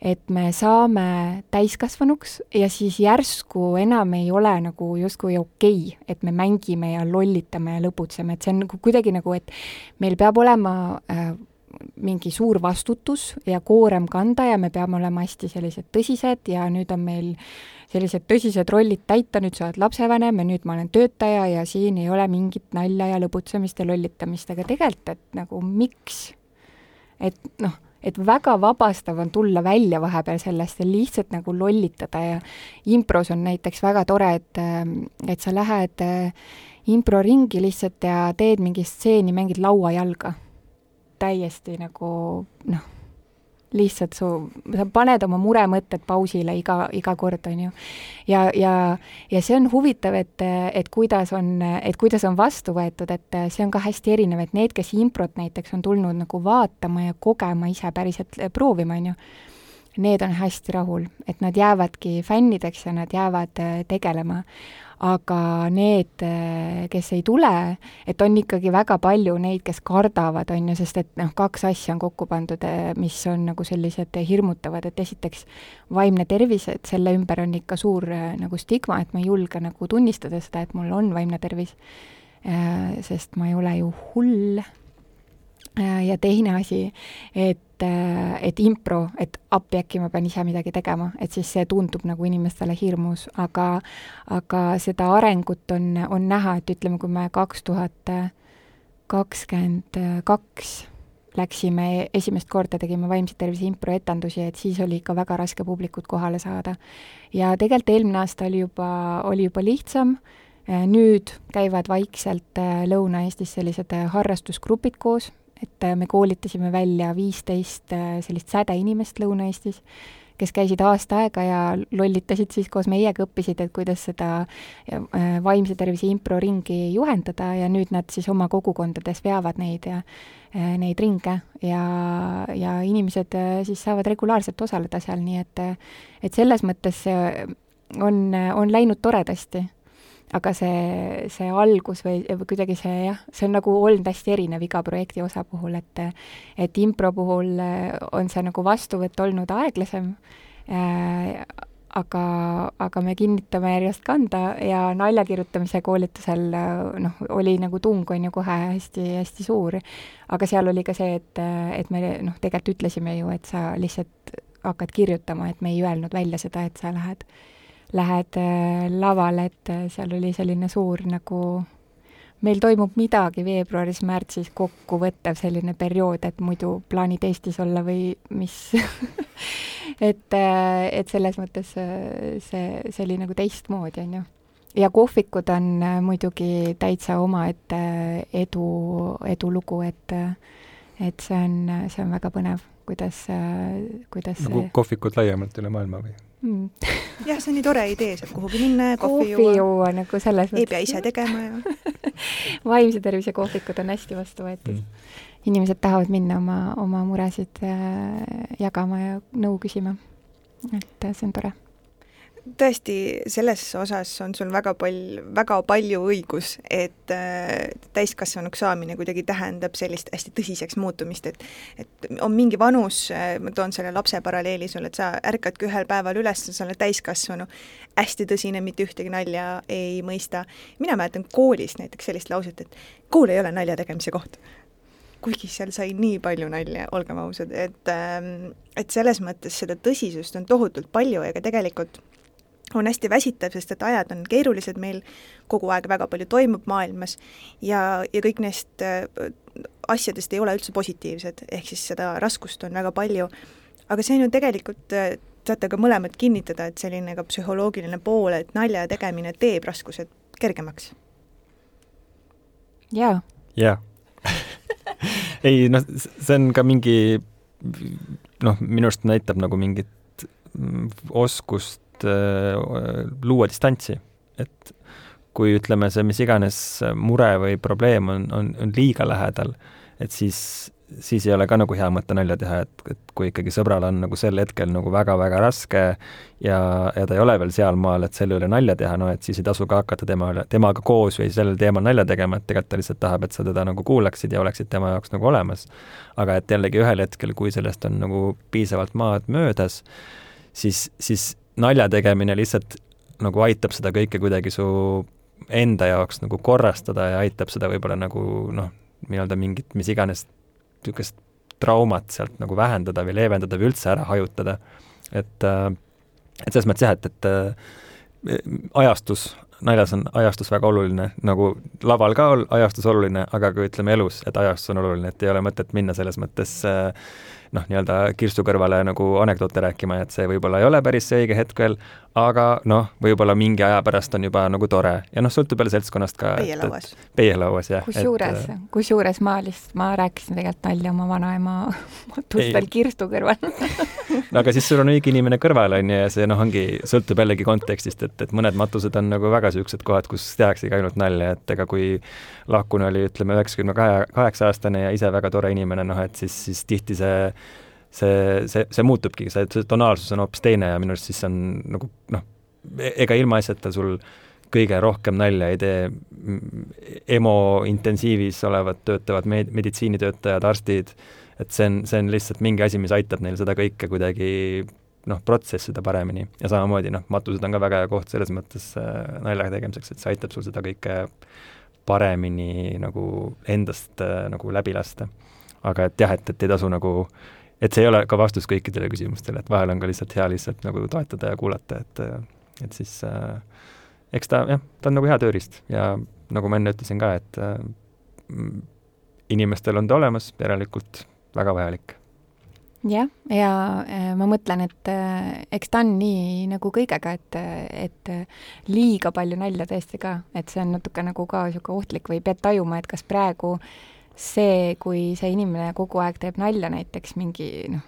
et me saame täiskasvanuks ja siis järsku enam ei ole nagu justkui okei okay,, et me mängime ja lollitame ja lõbutseme, et see on nagu kuidagi nagu, et meil peab olema äh, mingi suur vastutus ja koorem kanda ja me peame olema hästi sellised tõsised ja nüüd on meil sellised tõsised rollid täita, nüüd sa oled lapsevanem ja nüüd ma olen töötaja ja siin ei ole mingit nalja ja lõbutsemist ja lollitamist, aga tegelikult, et nagu miks? et noh et väga vabastav on tulla välja vahepeal sellest ja lihtsalt nagu lollitada ja impros on näiteks väga tore, et, et sa lähed äh, improringi lihtsalt ja teed mingi stseeni, mängid lauajalga. täiesti nagu noh lihtsalt su, sa paned oma muremõtted pausile iga, iga kord, on ju. ja, ja, ja see on huvitav, et, et kuidas on, et kuidas on vastu võetud, et see on ka hästi erinev, et need, kes improt näiteks on tulnud nagu vaatama ja kogema ise päriselt proovima, on ju, need on hästi rahul, et nad jäävadki fännideks ja nad jäävad tegelema aga need, kes ei tule, et on ikkagi väga palju neid, kes kardavad, on ju, sest et noh, kaks asja on kokku pandud, mis on nagu sellised hirmutavad, et esiteks vaimne tervis, et selle ümber on ikka suur nagu stigma, et ma ei julge nagu tunnistada seda, et mul on vaimne tervis, sest ma ei ole ju hull. Äh, ja teine asi, et, äh, et impro, et appi äkki ma pean ise midagi tegema, et siis see tundub nagu inimestele hirmus, aga aga seda arengut on, on näha, et ütleme, kui me kaks tuhat kakskümmend kaks läksime esimest korda, tegime vaimse tervise improetendusi, et siis oli ikka väga raske publikut kohale saada. ja tegelikult eelmine aasta oli juba, oli juba lihtsam, äh, nüüd käivad vaikselt Lõuna-Eestis sellised harrastusgrupid koos, et äh, me koolitasime välja viisteist äh, sellist sädeinimest Lõuna-Eestis, kes käisid aasta aega ja lollitasid siis koos meiega, õppisid, et kuidas seda äh, vaimse tervise improringi juhendada ja nüüd nad siis oma kogukondades veavad neid ja neid ringe ja, ja inimesed siis saavad regulaarselt osaleda seal, nii et et selles mõttes on, on läinud toredasti aga see, see algus või, või kuidagi see jah, see on nagu olnud hästi erinev iga projekti osa puhul, et et impro puhul äh, on see nagu vastuvõtt olnud aeglasem äh,, aga, aga me kinnitame järjest kanda ja nalja kirjutamise koolitusel noh, oli nagu tung on ju kohe hästi-hästi suur. aga seal oli ka see, et, et me noh, tegelikult ütlesime ju, et sa lihtsalt hakkad kirjutama, et me ei öelnud välja seda, et sa lähed äh, lähed äh, lavale, et äh, seal oli selline suur nagu meil toimub midagi veebruaris-märtsis kokkuvõttev selline periood, et muidu plaanid Eestis olla või mis [laughs] et, äh, et selles mõttes see, see oli nagu teistmoodi, on ju. ja kohvikud on muidugi täitsa omaette edu, edulugu, et et see on, see on väga põnev, kuidas, kuidas nagu kohvikud laiemalt üle maailma või? Mm. [laughs] jah, see on nii tore idee, saab kuhugi minna ja kohvi, kohvi juua, juua nagu selles mõttes. ei pea ise tegema ja [laughs] vaimse tervise kohvikud on hästi vastu võetud mm. inimesed tahavad minna oma, oma muresid äh, jagama ja nõu küsima. et äh, see on tore tõesti, selles osas on sul väga pal-, väga palju õigus, et äh, täiskasvanuks saamine kuidagi tähendab sellist hästi tõsiseks muutumist, et et on mingi vanus äh,, ma toon selle lapse paralleeli sulle, et sa ärkadki ühel päeval üles, sa oled täiskasvanu, hästi tõsine, mitte ühtegi nalja ei mõista. mina mäletan koolist näiteks sellist lauset, et kool ei ole nalja tegemise koht kuigi seal sai nii palju nalja, olgem ausad, et ähm, et selles mõttes seda tõsisust on tohutult palju ka tegelikult on hästi väsitav, sest et ajad on keerulised meil, kogu aeg väga palju toimub maailmas ja, ja kõik neist äh, asjadest ei ole üldse positiivsed, ehk siis seda raskust on väga palju, aga see on ju tegelikult, äh, saate ka mõlemad kinnitada, et selline ka psühholoogiline pool, et nalja tegemine teeb raskused kergemaks. jaa. jaa [laughs] ei noh, see on ka mingi noh, minu arust näitab nagu mingit mm, oskust äh, luua distantsi, et kui ütleme, see mis iganes mure või probleem on, on, on liiga lähedal, et siis siis ei ole ka nagu hea mõte nalja teha, et, et kui ikkagi sõbral on nagu sel hetkel nagu väga-väga raske ja, ja ta ei ole veel sealmaal, et selle üle nalja teha, no et siis ei tasu ka hakata tema üle, temaga koos või sellel teemal nalja tegema, et tegelikult ta lihtsalt tahab, et sa teda nagu kuulaksid ja oleksid tema jaoks nagu olemas. aga et jällegi ühel hetkel, kui sellest on nagu piisavalt maad möödas, siis, siis nalja tegemine lihtsalt nagu aitab seda kõike kuidagi su enda jaoks nagu korrastada ja aitab seda võib-olla nagu noh, nii-öelda mingit mis iganes niisugust traumat sealt nagu vähendada või leevendada või üldse ära hajutada. et, äh, et selles mõttes jah, et, et äh, ajastus, naljas on ajastus väga oluline, nagu laval ka ajastus oluline, aga ka ütleme elus, et ajastus on oluline, et ei ole mõtet minna selles mõttes äh, noh, nii-öelda kirstu kõrvale nagu anekdoote rääkima, et see võib-olla ei ole päris see õige hetk veel, aga noh, võib-olla mingi aja pärast on juba nagu tore ja noh, sõltub jälle seltskonnast ka. peielauas. peielauas, jah. kusjuures, äh, kusjuures ma lihtsalt, ma rääkisin tegelikult nalja oma vanaema matustel kirstu kõrval no aga siis sul on õige inimene kõrval, on ju, ja see noh, ongi, sõltub jällegi kontekstist, et, et mõned matused on nagu väga niisugused kohad, kus tehaksegi ainult nalja, et ega kui lahkunu oli, ütleme, üheksakümne kahe, kaheksa aastane ja ise väga tore inimene, noh et siis, siis tihti see see, see, see muutubki, see, see tonaalsus on hoopis teine ja minu arust siis on nagu noh, ega ilmaasjata sul kõige rohkem nalja ei tee EMO intensiivis olevad töötavad med-, meditsiinitöötajad, arstid, et see on, see on lihtsalt mingi asi, mis aitab neil seda kõike kuidagi noh, protsessida paremini ja samamoodi noh, matused on ka väga hea koht selles mõttes äh, nalja tegemiseks, et see aitab sul seda kõike paremini nagu endast äh, nagu läbi lasta. aga et jah, et, et ei tasu nagu äh, et see ei ole ka vastus kõikidele küsimustele, et vahel on ka lihtsalt hea lihtsalt nagu toetada ja kuulata, et et siis äh, eks ta jah, ta on nagu hea tööriist ja nagu ma enne ütlesin ka, et äh, inimestel on ta olemas, järelikult väga vajalik. jah, ja äh, ma mõtlen, et äh, eks ta on nii nagu kõigega, et, et liiga palju nalja tõesti ka, et see on natuke nagu ka niisugune ohtlik või pead tajuma, et kas praegu äh, see, kui see inimene kogu aeg teeb nalja näiteks mingi noh,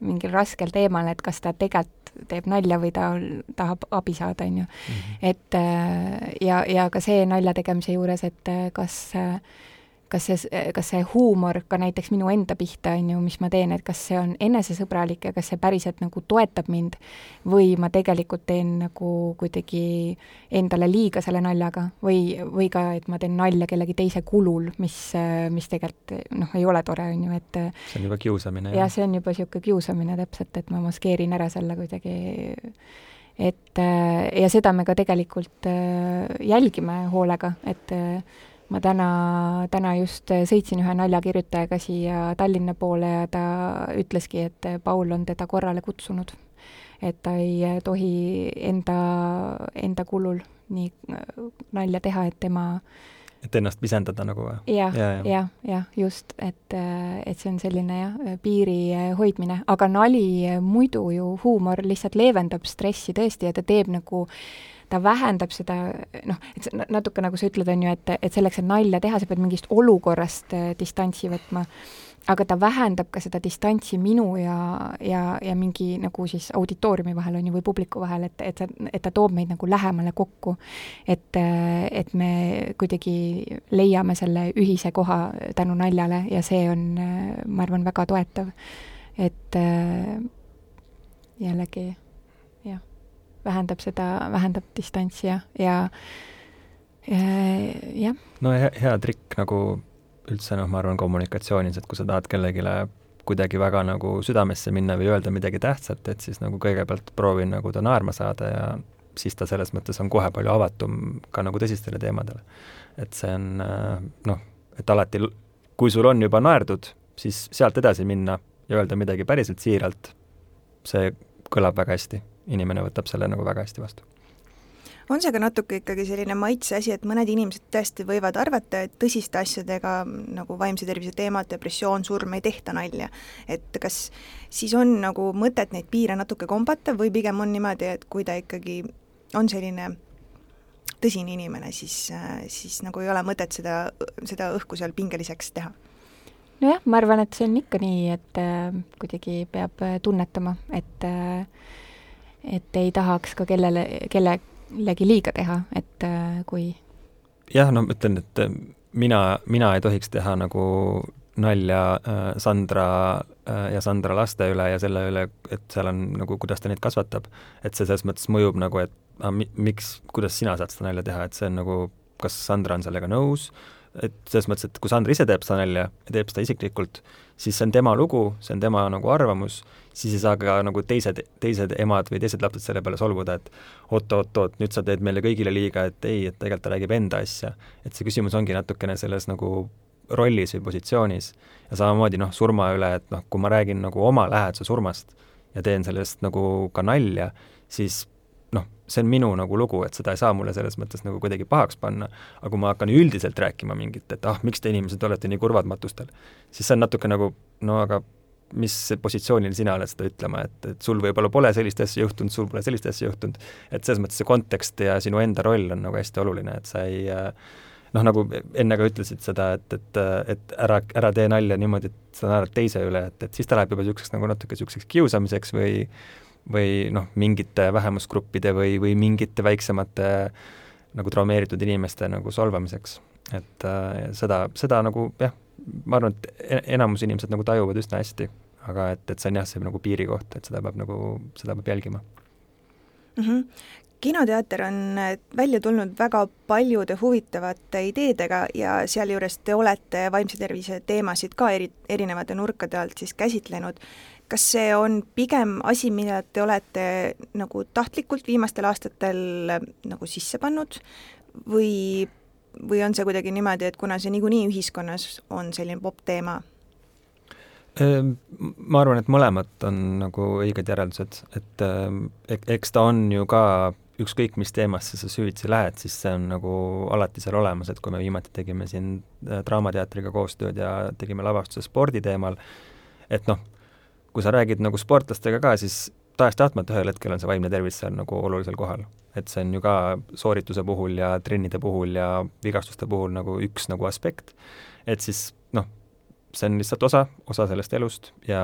mingil raskel teemal, et kas ta tegelikult teeb nalja või ta tahab abi saada, on ju. Mhm. et äh, ja, ja ka see nalja tegemise juures, et äh, kas äh, kas see, kas see huumor ka näiteks minu enda pihta, on ju, mis ma teen, et kas see on enesesõbralik ja kas see päriselt nagu toetab mind või ma tegelikult teen nagu kuidagi endale liiga selle naljaga või, või ka, et ma teen nalja kellegi teise kulul, mis, mis tegelikult noh, ei ole tore, on ju, et see on juba kiusamine. jah, see on juba niisugune kiusamine täpselt, et ma maskeerin ära selle kuidagi et ja seda me ka tegelikult jälgime hoolega, et ma täna, täna just sõitsin ühe naljakirjutajaga siia Tallinna poole ja ta ütleski, et Paul on teda korrale kutsunud. et ta ei tohi enda, enda kulul nii nalja teha, et tema et ennast pisendada nagu või? jah, jah, jah ja, just, et, et see on selline jah, piiri hoidmine, aga nali muidu ju, huumor lihtsalt leevendab stressi tõesti ja ta teeb nagu äh, ta vähendab seda noh, et natuke nagu sa ütled, on ju, et, et selleks, et nalja teha, sa pead mingist olukorrast äh, distantsi võtma, aga ta vähendab ka seda distantsi minu ja, ja, ja mingi nagu siis auditooriumi vahel, on ju, või publiku vahel, et, et et ta toob meid nagu lähemale kokku. et, äh, et me kuidagi leiame selle ühise koha tänu naljale ja see on, äh, ma arvan, väga toetav. et jällegi vähendab seda, vähendab distantsi ja, ja jah. no hea, hea trikk nagu üldse noh, ma arvan kommunikatsioonis, et kui sa tahad kellelegi kuidagi väga nagu südamesse minna või öelda midagi tähtsat, et siis nagu kõigepealt proovi nagu ta naerma saada ja siis ta selles mõttes on kohe palju avatum ka nagu tõsistele teemadele. et see on noh, et alati, kui sul on juba naerdud, siis sealt edasi minna ja öelda midagi päriselt siiralt, see kõlab väga hästi inimene võtab selle nagu väga hästi vastu on see ka natuke ikkagi selline maitse asi, et mõned inimesed tõesti võivad arvata, et tõsiste asjadega nagu vaimse tervise teemad, depressioon, surm ei tehta nalja. et kas siis on nagu mõtet neid piire natuke kombata või pigem on niimoodi, et kui ta ikkagi on selline tõsine inimene, siis, siis nagu ei ole mõtet seda, seda õhku seal pingeliseks teha? nojah, ma arvan, et see on ikka nii, et äh, kuidagi peab tunnetama, et äh, et ei tahaks ka kellele, kelle, millegi liiga teha, et äh, kui jah, no ma ütlen, et äh, mina, mina ei tohiks teha nagu nalja äh, Sandra ja Sandra laste üle ja selle üle, et seal on nagu, kuidas ta neid kasvatab. et see selles mõttes mõjub nagu, et aga mi-, miks, kuidas sina saad seda nalja teha, et see on nagu, kas Sandra on sellega nõus, et selles mõttes, et kui Sandra ise teeb seda nalja ja teeb seda isiklikult, siis see on tema lugu, see on tema nagu arvamus siis ei saa ka nagu teised, teised emad või teised lapsed selle peale solvuda, et oot-oot-oot, nüüd sa teed meile kõigile liiga, et ei, et tegelikult ta räägib enda asja. et see küsimus ongi natukene selles nagu rollis või positsioonis ja samamoodi noh, surma üle, et noh, kui ma räägin nagu oma lähedase surmast ja teen sellest nagu ka nalja, siis noh, see on minu nagu lugu, et seda ei saa mulle selles mõttes nagu kuidagi pahaks panna, aga kui ma hakkan üldiselt rääkima mingit, et ah, miks te inimesed olete nii kurvad matustel, siis see on natuke nagu no aga mis positsioonil sina oled seda ütlema, et, et sul võib-olla pole sellist asja juhtunud, sul pole sellist asja juhtunud, et selles mõttes see kontekst ja sinu enda roll on nagu hästi oluline, et sa ei noh, nagu enne ka ütlesid seda, et, et, et ära, ära tee nalja niimoodi, et sa naerad teise üle, et, et siis ta läheb juba niisuguseks nagu natuke niisuguseks kiusamiseks või või noh, mingite vähemusgruppide või, või mingite väiksemate nagu traumeeritud inimeste nagu solvamiseks. et äh, seda, seda nagu jah, ma arvan, et e-, enamus inimesed nagu tajuvad üsna hästi, aga et, et see on jah, see nagu piiri koht, et seda peab nagu, seda peab jälgima mm. -hmm kinoteater on välja tulnud väga paljude huvitavate ideedega ja sealjuures te olete vaimse tervise teemasid ka eri, erinevate nurkade alt siis käsitlenud. kas see on pigem asi, mida te olete nagu tahtlikult viimastel aastatel nagu sisse pannud või või on see kuidagi niimoodi, et kuna see niikuinii ühiskonnas on selline popp teema? Ehm, ma arvan, et mõlemad on nagu õiged järeldused, et ehm, eks ta on ju ka ükskõik, mis teemasse sa süvitsi lähed, siis see on nagu alati seal olemas, et kui me viimati tegime siin äh, Draamateatriga koostööd ja tegime lavastuse spordi teemal, et noh, kui sa räägid nagu sportlastega ka, siis tahes-tahtmata ühel hetkel on see vaimne tervis seal nagu olulisel kohal. Et see on ju ka soorituse puhul ja trennide puhul ja vigastuste puhul nagu üks nagu aspekt, et siis noh, see on lihtsalt osa, osa sellest elust ja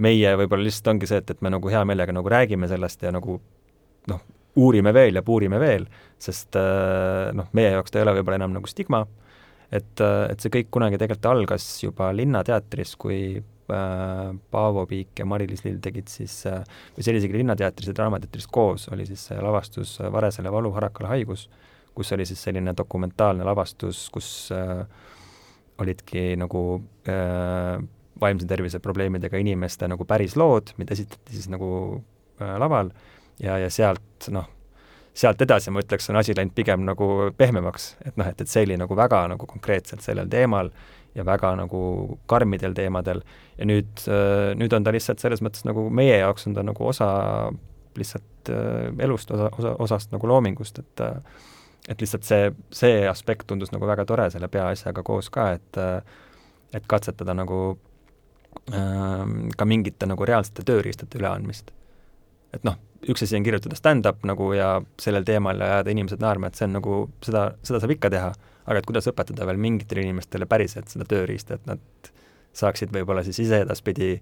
meie võib-olla lihtsalt ongi see, et, et me nagu hea meelega nagu räägime sellest ja nagu noh, uurime veel ja puurime veel, sest äh, noh, meie jaoks ta ei ole võib-olla enam nagu stigma, et, äh, et see kõik kunagi tegelikult algas juba Linnateatris, kui Paavo Piik ja Mari-Liis Lill tegid siis, äh, või see oli isegi Linnateatris ja Draamateatris koos, oli siis lavastus Varesele valu, Harakale haigus, kus oli siis selline dokumentaalne lavastus, kus äh, olidki nagu äh, vaimse tervise probleemidega inimeste nagu päris lood, mida esitati siis nagu äh, laval ja, ja sealt noh, sealt edasi ma ütleks, on asi läinud pigem nagu pehmemaks, et noh, et, et see oli nagu väga nagu konkreetselt sellel teemal ja väga nagu karmidel teemadel ja nüüd, äh, nüüd on ta lihtsalt selles mõttes nagu meie jaoks on ta nagu osa lihtsalt äh, elust, osa, osa, osast nagu loomingust, et äh, et lihtsalt see, see aspekt tundus nagu väga tore selle peaasjaga koos ka, et et katsetada nagu äh, ka mingite nagu reaalsete tööriistade üleandmist. et noh, üks asi on kirjutada stand-up nagu ja sellel teemal ja ajada inimesed naerma, et see on nagu, seda, seda saab ikka teha, aga et kuidas õpetada veel mingitele inimestele päriselt seda tööriista, et nad saaksid võib-olla siis ise edaspidi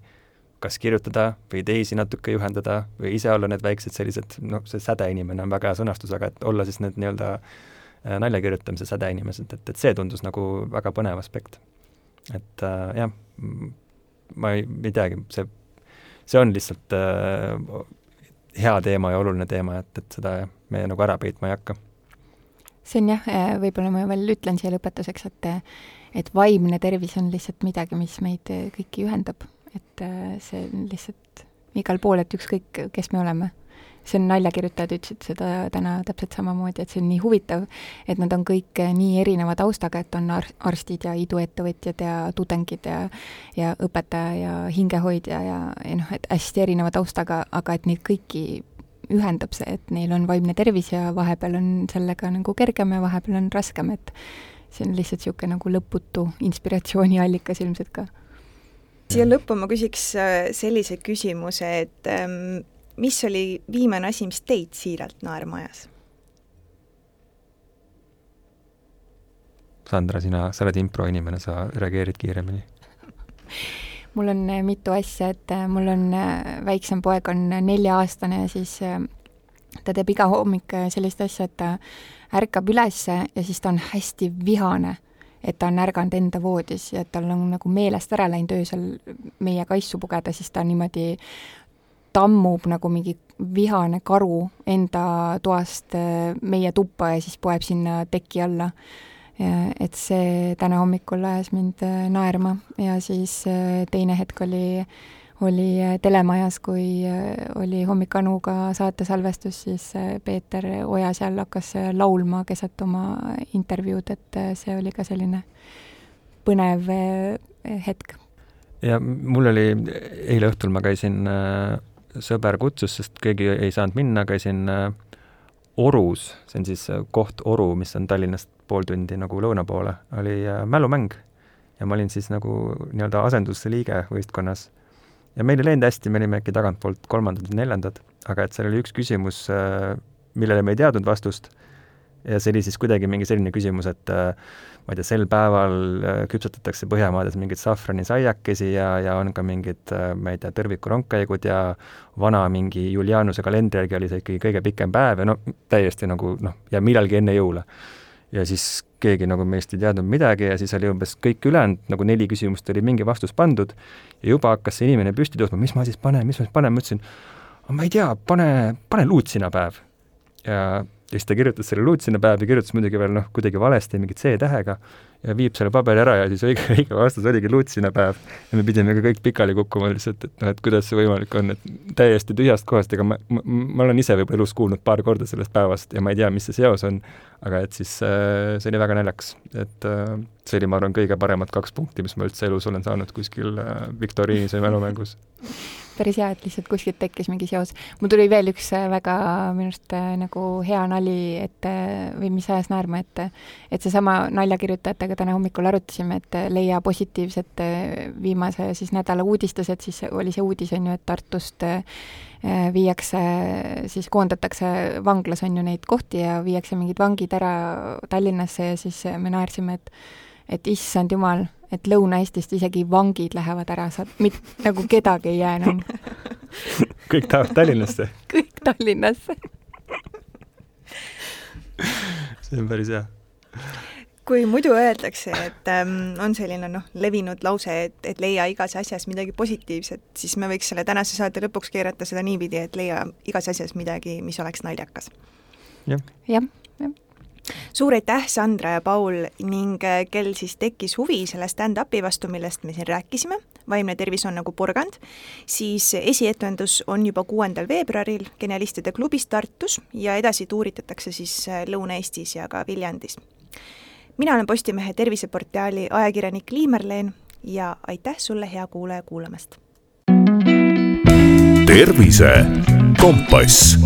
kas kirjutada või teisi natuke juhendada või ise olla need väiksed sellised, noh, see sädeinimene on väga hea sõnastus, aga et olla siis need nii-öelda äh, nalja kirjutamise sädeinimesed, et, et see tundus nagu väga põnev aspekt. et äh, jah, ma ei, ei teagi, see, see on lihtsalt äh, hea teema ja oluline teema, et, et seda me nagu ära peitma ei hakka. See on jah, äh, võib-olla ma veel ütlen siia lõpetuseks, et et vaimne tervis on lihtsalt midagi, mis meid kõiki ühendab, et äh, see on lihtsalt igal pool, et ükskõik, kes me oleme. See on naljakirjutajad ütlesid seda täna täpselt samamoodi, et see on nii huvitav, et nad on kõik nii erineva taustaga, et on ar-, arstid ja iduettevõtjad ja tudengid ja ja õpetaja ja hingehoidja ja, ja noh, et hästi erineva taustaga, aga et neid kõiki ühendab see, et neil on vaimne tervis ja vahepeal on sellega nagu kergem ja vahepeal on raskem, et see on lihtsalt niisugune nagu lõputu inspiratsiooniallikas ilmselt ka. siia lõppu ma küsiks äh, sellise küsimuse, et ähm, mis oli viimane asi, mis teid siiralt naerma ajas? Sandra, sina, sa oled improinimene, sa reageerid kiiremini [laughs] mul on äh, mitu asja, et äh, mul on, äh, väiksem poeg on nelja-aastane ja siis ta teeb iga hommik sellist asja, et ta ärkab üles ja siis ta on hästi vihane, et ta on ärganud enda voodis ja tal on nagu meelest ära läinud öösel meie kaisu pugeda, siis ta niimoodi tammub nagu mingi vihane karu enda toast meie tuppa ja siis poeb sinna teki alla et see täna hommikul ajas mind äh, naerma ja siis äh, teine hetk oli, oli äh, Telemajas, kui oli Hommik Anuga saatesalvestus, siis Peeter Oja seal hakkas laulma keset oma intervjuud, et see oli ka selline põnev hetk. ja mul oli, eile õhtul ma käisin, sõber kutsus, sest keegi ei saanud minna, käisin Orus, see on siis koht Oru, mis on Tallinnast pool tundi nagu lõuna poole, oli äh, mälumäng. ja ma olin siis nagu nii-öelda asendusliige võistkonnas. ja meil ei läinud hästi, me olime äkki tagantpoolt kolmandad või neljandad, aga et seal oli üks küsimus, äh, millele me ei teadnud vastust ja see oli siis kuidagi mingi selline küsimus, et äh, ma ei tea, sel päeval küpsetatakse Põhjamaades mingeid safranisaiakesi ja, ja on ka mingid, ma ei tea, tõrvikurongkäigud ja vana mingi Julianuse kalendri järgi oli see ikkagi kõige pikem päev ja no täiesti nagu noh, ja millalgi enne jõule ja siis keegi nagu meist ei teadnud midagi ja siis oli umbes kõik ülejäänud, nagu neli küsimust oli mingi vastus pandud ja juba hakkas see inimene püsti tõusma, mis ma siis panen, mis ma siis panen, ma ütlesin, ma ei tea, pane, pane luutsinapäev. ja ja siis ta kirjutas selle luutsina päev ja kirjutas muidugi veel noh, kuidagi valesti mingi C-tähega ja viib selle paberi ära ja siis õige, [laughs] õige vastus oligi luutsina päev. ja me pidime ka kõik pikali kukkuma lihtsalt, et noh, et kuidas see võimalik on, et täiesti tühjast kohast, ega ma, ma, ma olen ise võib-olla elus kuulnud paar korda sellest päevast ja ma ei tea, mis see seos on, aga et siis äh, see oli väga naljakas, et äh, see oli, ma arvan, kõige paremad kaks punkti, mis ma üldse elus olen saanud kuskil äh, viktoriinis või mälumängus [laughs] päris hea, et lihtsalt kuskilt tekkis mingi seos. mul tuli veel üks väga minu arust nagu hea nali, et või mis ajas naerma, et et seesama naljakirjutajatega täna hommikul arutasime, et leia positiivset viimase siis nädala uudistes, et siis oli see uudis, on ju, et Tartust viiakse, siis koondatakse vanglas, on ju, neid kohti ja viiakse mingid vangid ära Tallinnasse ja siis me naersime, et et issand jumal, et Lõuna-Eestist isegi vangid lähevad ära, sa mit-, nagu kedagi ei jää enam [laughs] kõik tahavad Tallinnasse? kõik Tallinnasse see on päris hea. Kui muidu öeldakse, et ähm, on selline noh, levinud lause, et, et leia igas asjas midagi positiivset, siis me võiks selle tänase saate lõpuks keerata seda niipidi, et leia igas asjas midagi, mis oleks naljakas. Ja.. jah, jah. Suur aitäh, Sandra ja Paul ning äh, kel siis tekkis huvi selle stand-up'i vastu, millest me siin rääkisime, vaimne tervis on nagu porgand, siis esietendus on juba kuuendal veebruaril Genialistide klubis Tartus ja edasi tuuritatakse siis äh, Lõuna-Eestis ja ka Viljandis. Mina olen Postimehe terviseportaali ajakirjanik Liimerleen ja aitäh sulle, hea kuulaja, kuulamast! tervise Kompass